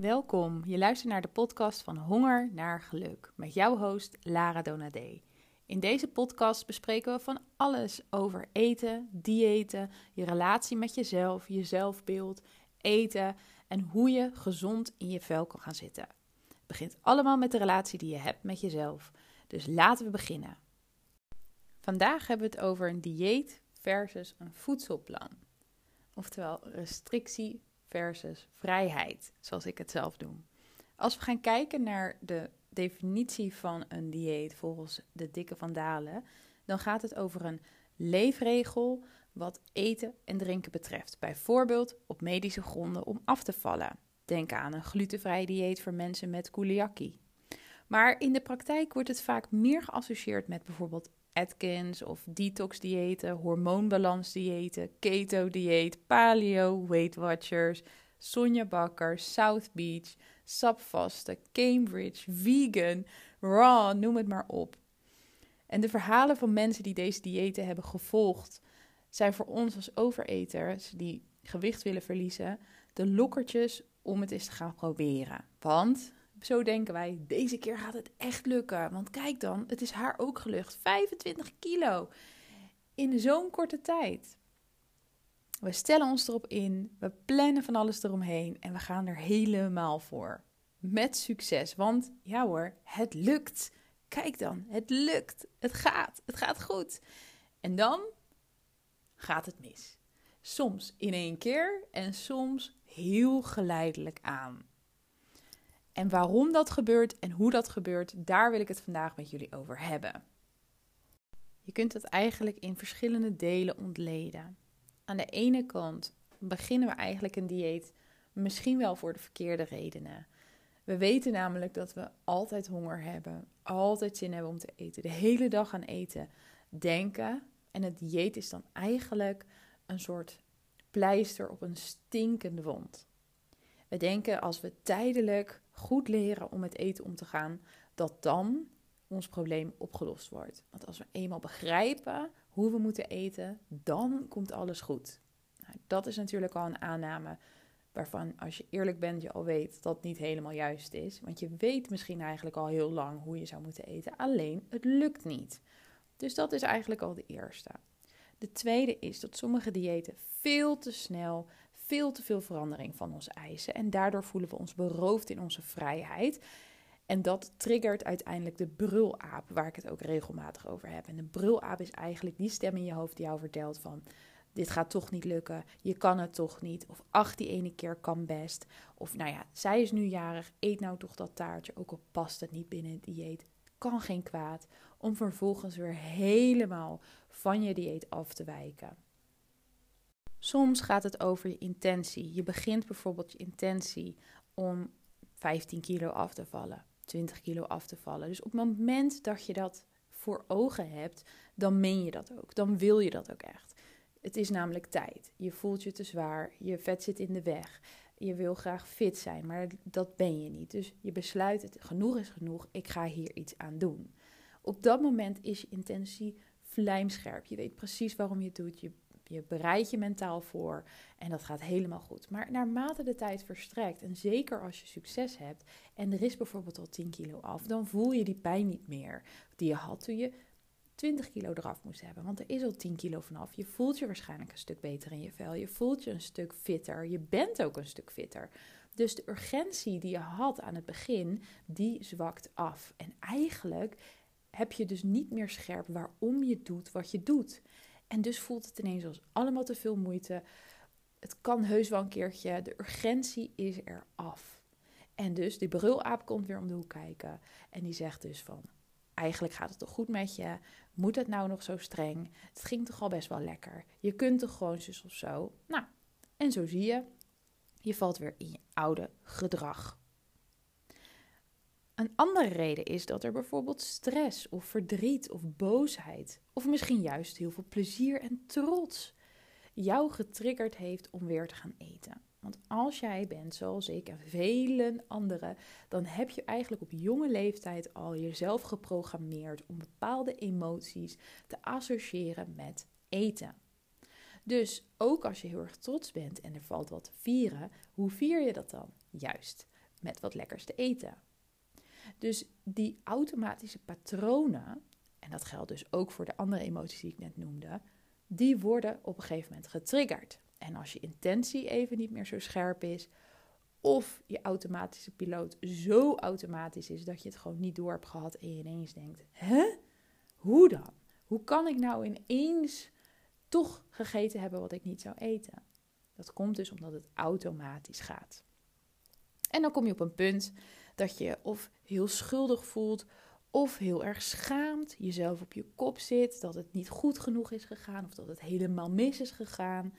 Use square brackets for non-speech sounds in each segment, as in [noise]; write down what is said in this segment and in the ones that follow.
Welkom, je luistert naar de podcast van Honger naar Geluk met jouw host Lara Donadé. In deze podcast bespreken we van alles over eten, diëten, je relatie met jezelf, je zelfbeeld, eten en hoe je gezond in je vel kan gaan zitten. Het begint allemaal met de relatie die je hebt met jezelf. Dus laten we beginnen. Vandaag hebben we het over een dieet versus een voedselplan. Oftewel restrictie versus vrijheid, zoals ik het zelf doe. Als we gaan kijken naar de definitie van een dieet volgens de dikke van Dalen, dan gaat het over een leefregel wat eten en drinken betreft. Bijvoorbeeld op medische gronden om af te vallen. Denk aan een glutenvrij dieet voor mensen met celiakie. Maar in de praktijk wordt het vaak meer geassocieerd met bijvoorbeeld Atkins of detox-diëten, hormoonbalans-diëten, keto-dieet, paleo, Weight Watchers, Sonja Bakker, South Beach, sapvasten, Cambridge, vegan, raw, noem het maar op. En de verhalen van mensen die deze diëten hebben gevolgd, zijn voor ons als overeters die gewicht willen verliezen, de lokkertjes om het eens te gaan proberen. Want zo denken wij, deze keer gaat het echt lukken. Want kijk dan, het is haar ook gelukt. 25 kilo in zo'n korte tijd. We stellen ons erop in, we plannen van alles eromheen en we gaan er helemaal voor. Met succes, want ja hoor, het lukt. Kijk dan, het lukt. Het gaat, het gaat goed. En dan gaat het mis. Soms in één keer en soms heel geleidelijk aan. En waarom dat gebeurt en hoe dat gebeurt, daar wil ik het vandaag met jullie over hebben. Je kunt het eigenlijk in verschillende delen ontleden. Aan de ene kant beginnen we eigenlijk een dieet misschien wel voor de verkeerde redenen. We weten namelijk dat we altijd honger hebben, altijd zin hebben om te eten, de hele dag aan eten denken. En het dieet is dan eigenlijk een soort pleister op een stinkende wond. We denken als we tijdelijk goed leren om met eten om te gaan, dat dan ons probleem opgelost wordt. Want als we eenmaal begrijpen hoe we moeten eten, dan komt alles goed. Nou, dat is natuurlijk al een aanname waarvan, als je eerlijk bent, je al weet dat niet helemaal juist is. Want je weet misschien eigenlijk al heel lang hoe je zou moeten eten, alleen het lukt niet. Dus dat is eigenlijk al de eerste. De tweede is dat sommige diëten veel te snel veel te veel verandering van ons eisen. En daardoor voelen we ons beroofd in onze vrijheid. En dat triggert uiteindelijk de brulaap, waar ik het ook regelmatig over heb. En de brulaap is eigenlijk die stem in je hoofd die jou vertelt van... dit gaat toch niet lukken, je kan het toch niet. Of ach, die ene keer kan best. Of nou ja, zij is nu jarig, eet nou toch dat taartje, ook al past het niet binnen het dieet. Kan geen kwaad, om vervolgens weer helemaal van je dieet af te wijken. Soms gaat het over je intentie. Je begint bijvoorbeeld je intentie om 15 kilo af te vallen, 20 kilo af te vallen. Dus op het moment dat je dat voor ogen hebt, dan meen je dat ook. Dan wil je dat ook echt. Het is namelijk tijd. Je voelt je te zwaar, je vet zit in de weg. Je wil graag fit zijn, maar dat ben je niet. Dus je besluit het, genoeg is genoeg, ik ga hier iets aan doen. Op dat moment is je intentie vlijmscherp. Je weet precies waarom je het doet. Je je bereidt je mentaal voor en dat gaat helemaal goed. Maar naarmate de tijd verstrekt, en zeker als je succes hebt en er is bijvoorbeeld al 10 kilo af, dan voel je die pijn niet meer die je had toen je 20 kilo eraf moest hebben. Want er is al 10 kilo vanaf. Je voelt je waarschijnlijk een stuk beter in je vel. Je voelt je een stuk fitter. Je bent ook een stuk fitter. Dus de urgentie die je had aan het begin, die zwakt af. En eigenlijk heb je dus niet meer scherp waarom je doet wat je doet. En dus voelt het ineens als allemaal te veel moeite. Het kan heus wel een keertje. De urgentie is er af. En dus die brulaap komt weer om de hoek kijken. En die zegt dus van, eigenlijk gaat het toch goed met je? Moet het nou nog zo streng? Het ging toch al best wel lekker? Je kunt toch gewoon zus of zo? Nou, en zo zie je, je valt weer in je oude gedrag. Een andere reden is dat er bijvoorbeeld stress of verdriet of boosheid, of misschien juist heel veel plezier en trots, jou getriggerd heeft om weer te gaan eten. Want als jij bent zoals ik en vele anderen, dan heb je eigenlijk op jonge leeftijd al jezelf geprogrammeerd om bepaalde emoties te associëren met eten. Dus ook als je heel erg trots bent en er valt wat te vieren, hoe vier je dat dan? Juist met wat lekkers te eten. Dus die automatische patronen, en dat geldt dus ook voor de andere emoties die ik net noemde, die worden op een gegeven moment getriggerd. En als je intentie even niet meer zo scherp is, of je automatische piloot zo automatisch is dat je het gewoon niet door hebt gehad en je ineens denkt: hè? Hoe dan? Hoe kan ik nou ineens toch gegeten hebben wat ik niet zou eten? Dat komt dus omdat het automatisch gaat. En dan kom je op een punt dat je of heel schuldig voelt, of heel erg schaamt, jezelf op je kop zit, dat het niet goed genoeg is gegaan of dat het helemaal mis is gegaan.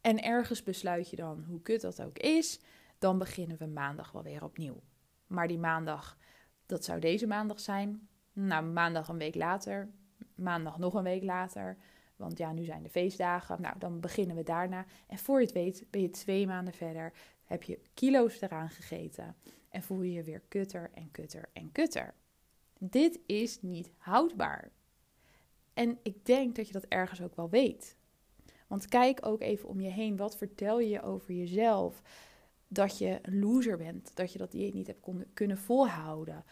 En ergens besluit je dan, hoe kut dat ook is, dan beginnen we maandag wel weer opnieuw. Maar die maandag, dat zou deze maandag zijn. Nou, maandag een week later, maandag nog een week later. Want ja, nu zijn de feestdagen. Nou, dan beginnen we daarna. En voor je het weet, ben je twee maanden verder. Heb je kilo's eraan gegeten. En voel je je weer kutter en kutter en kutter. Dit is niet houdbaar. En ik denk dat je dat ergens ook wel weet. Want kijk ook even om je heen. Wat vertel je over jezelf? Dat je een loser bent. Dat je dat dieet niet hebt kunnen volhouden.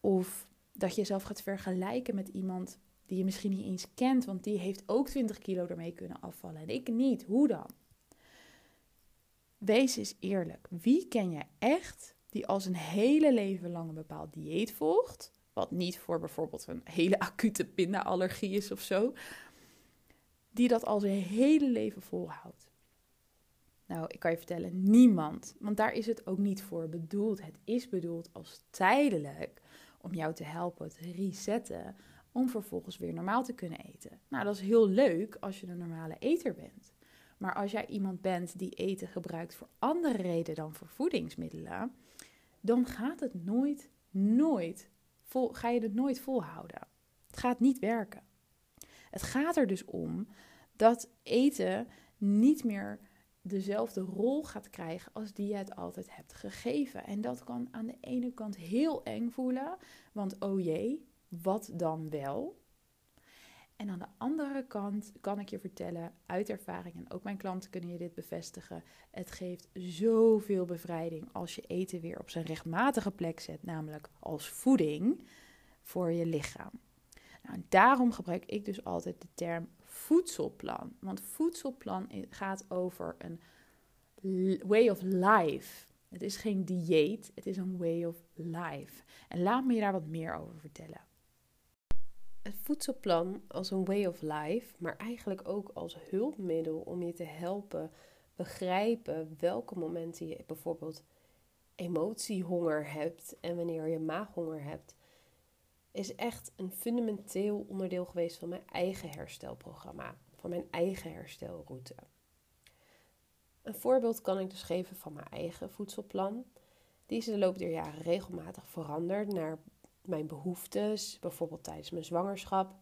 Of dat je jezelf gaat vergelijken met iemand die je misschien niet eens kent. Want die heeft ook 20 kilo ermee kunnen afvallen. En ik niet. Hoe dan? Wees eens eerlijk. Wie ken je echt die als een hele leven lang een bepaald dieet volgt? Wat niet voor bijvoorbeeld een hele acute pindaallergie is of zo. Die dat al zijn hele leven volhoudt. Nou, ik kan je vertellen, niemand. Want daar is het ook niet voor bedoeld. Het is bedoeld als tijdelijk om jou te helpen te resetten. Om vervolgens weer normaal te kunnen eten. Nou, dat is heel leuk als je een normale eter bent. Maar als jij iemand bent die eten gebruikt voor andere redenen dan voor voedingsmiddelen, dan gaat het nooit, nooit vol, ga je het nooit volhouden. Het gaat niet werken. Het gaat er dus om dat eten niet meer dezelfde rol gaat krijgen als die je het altijd hebt gegeven. En dat kan aan de ene kant heel eng voelen, want oh jee, wat dan wel? En aan de andere kant kan ik je vertellen, uit ervaring, en ook mijn klanten kunnen je dit bevestigen, het geeft zoveel bevrijding als je eten weer op zijn rechtmatige plek zet, namelijk als voeding voor je lichaam. Nou, daarom gebruik ik dus altijd de term voedselplan. Want voedselplan gaat over een way of life. Het is geen dieet, het is een way of life. En laat me je daar wat meer over vertellen het voedselplan als een way of life, maar eigenlijk ook als hulpmiddel om je te helpen begrijpen welke momenten je bijvoorbeeld emotiehonger hebt en wanneer je maaghonger hebt, is echt een fundamenteel onderdeel geweest van mijn eigen herstelprogramma, van mijn eigen herstelroute. Een voorbeeld kan ik dus geven van mijn eigen voedselplan. Die is de loop der jaren regelmatig veranderd naar mijn behoeftes, bijvoorbeeld tijdens mijn zwangerschap.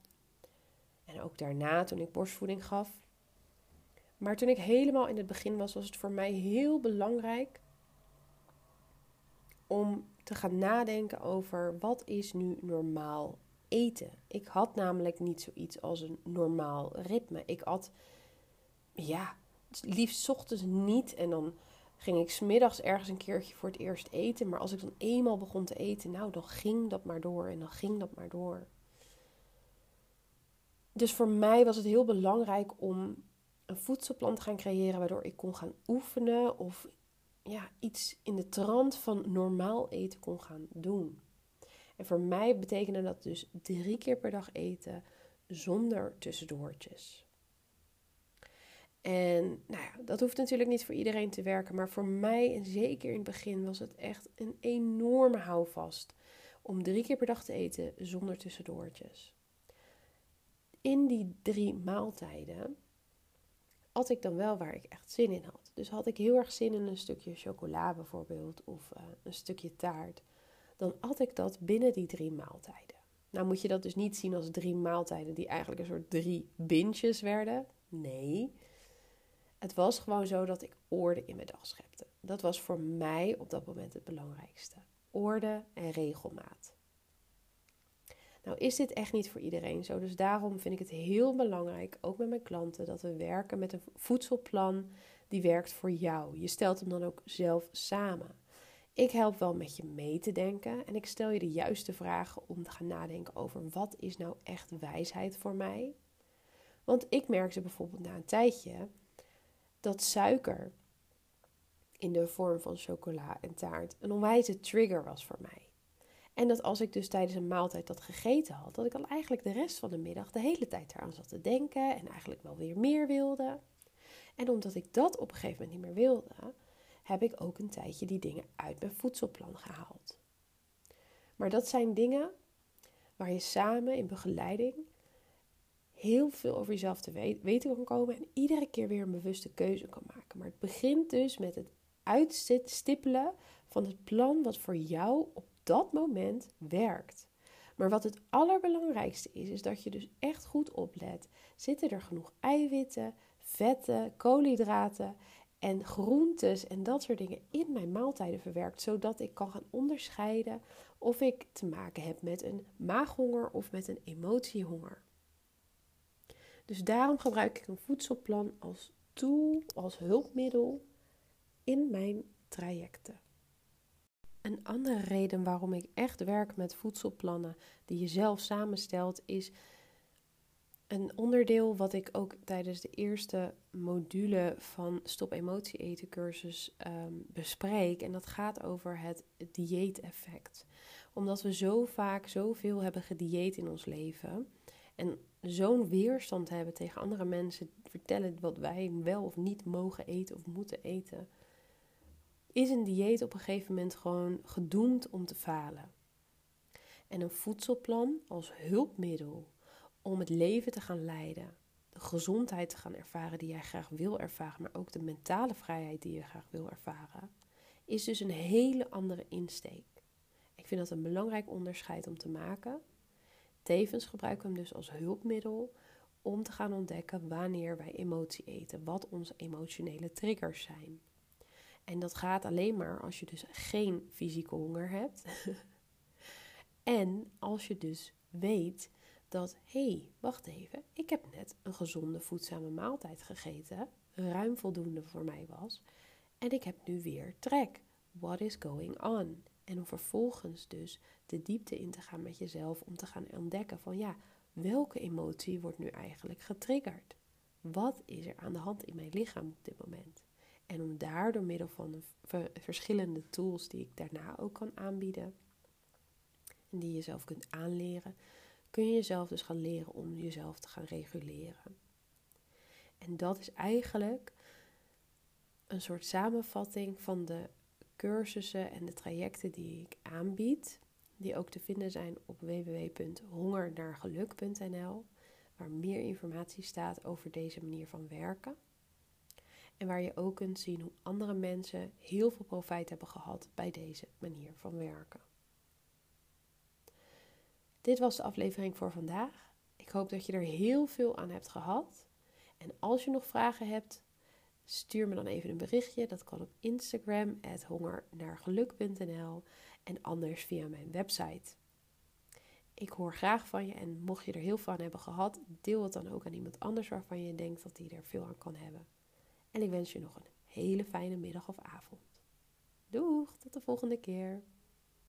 En ook daarna toen ik borstvoeding gaf. Maar toen ik helemaal in het begin was, was het voor mij heel belangrijk om te gaan nadenken over wat is nu normaal eten. Ik had namelijk niet zoiets als een normaal ritme. Ik had, ja, liefst ochtends niet en dan ging ik smiddags ergens een keertje voor het eerst eten. Maar als ik dan eenmaal begon te eten, nou, dan ging dat maar door en dan ging dat maar door. Dus voor mij was het heel belangrijk om een voedselplan te gaan creëren waardoor ik kon gaan oefenen of ja, iets in de trant van normaal eten kon gaan doen. En voor mij betekende dat dus drie keer per dag eten zonder tussendoortjes. En nou ja, dat hoeft natuurlijk niet voor iedereen te werken. Maar voor mij, en zeker in het begin, was het echt een enorme houvast. Om drie keer per dag te eten zonder tussendoortjes. In die drie maaltijden had ik dan wel waar ik echt zin in had. Dus had ik heel erg zin in een stukje chocola bijvoorbeeld. Of uh, een stukje taart. Dan had ik dat binnen die drie maaltijden. Nou moet je dat dus niet zien als drie maaltijden die eigenlijk een soort drie bintjes werden. Nee. Het was gewoon zo dat ik orde in mijn dag schepte. Dat was voor mij op dat moment het belangrijkste. Orde en regelmaat. Nou is dit echt niet voor iedereen zo, dus daarom vind ik het heel belangrijk, ook met mijn klanten, dat we werken met een voedselplan die werkt voor jou. Je stelt hem dan ook zelf samen. Ik help wel met je mee te denken en ik stel je de juiste vragen om te gaan nadenken over wat is nou echt wijsheid voor mij. Want ik merkte bijvoorbeeld na een tijdje dat suiker in de vorm van chocola en taart een onwijze trigger was voor mij. En dat als ik dus tijdens een maaltijd dat gegeten had, dat ik dan eigenlijk de rest van de middag de hele tijd eraan zat te denken en eigenlijk wel weer meer wilde. En omdat ik dat op een gegeven moment niet meer wilde, heb ik ook een tijdje die dingen uit mijn voedselplan gehaald. Maar dat zijn dingen waar je samen in begeleiding heel veel over jezelf te weten kan komen en iedere keer weer een bewuste keuze kan maken. Maar het begint dus met het uitstippelen van het plan wat voor jou op dat moment werkt. Maar wat het allerbelangrijkste is, is dat je dus echt goed oplet. Zitten er genoeg eiwitten, vetten, koolhydraten en groentes en dat soort dingen in mijn maaltijden verwerkt, zodat ik kan gaan onderscheiden of ik te maken heb met een maaghonger of met een emotiehonger. Dus daarom gebruik ik een voedselplan als tool, als hulpmiddel in mijn trajecten. Een andere reden waarom ik echt werk met voedselplannen die je zelf samenstelt, is een onderdeel wat ik ook tijdens de eerste module van Stop Emotie Eten cursus um, bespreek. En dat gaat over het dieeteffect. Omdat we zo vaak zoveel hebben gedieet in ons leven. En zo'n weerstand hebben tegen andere mensen vertellen wat wij wel of niet mogen eten of moeten eten is een dieet op een gegeven moment gewoon gedoemd om te falen. En een voedselplan als hulpmiddel om het leven te gaan leiden, de gezondheid te gaan ervaren die jij graag wil ervaren, maar ook de mentale vrijheid die je graag wil ervaren, is dus een hele andere insteek. Ik vind dat een belangrijk onderscheid om te maken. Tevens gebruiken we hem dus als hulpmiddel om te gaan ontdekken wanneer wij emotie eten, wat onze emotionele triggers zijn. En dat gaat alleen maar als je dus geen fysieke honger hebt. [laughs] en als je dus weet dat, hé, hey, wacht even, ik heb net een gezonde voedzame maaltijd gegeten, ruim voldoende voor mij was, en ik heb nu weer trek. What is going on? En om vervolgens dus de diepte in te gaan met jezelf om te gaan ontdekken van ja, welke emotie wordt nu eigenlijk getriggerd? Wat is er aan de hand in mijn lichaam op dit moment? En om daar door middel van de verschillende tools die ik daarna ook kan aanbieden en die je zelf kunt aanleren, kun je jezelf dus gaan leren om jezelf te gaan reguleren. En dat is eigenlijk een soort samenvatting van de cursussen en de trajecten die ik aanbied, die ook te vinden zijn op www.hongernaargeluk.nl, waar meer informatie staat over deze manier van werken. En waar je ook kunt zien hoe andere mensen heel veel profijt hebben gehad bij deze manier van werken. Dit was de aflevering voor vandaag. Ik hoop dat je er heel veel aan hebt gehad. En als je nog vragen hebt, stuur me dan even een berichtje. Dat kan op Instagram, hongernaargeluk.nl en anders via mijn website. Ik hoor graag van je en mocht je er heel veel aan hebben gehad, deel het dan ook aan iemand anders waarvan je denkt dat hij er veel aan kan hebben. En ik wens je nog een hele fijne middag of avond. Doeg, tot de volgende keer.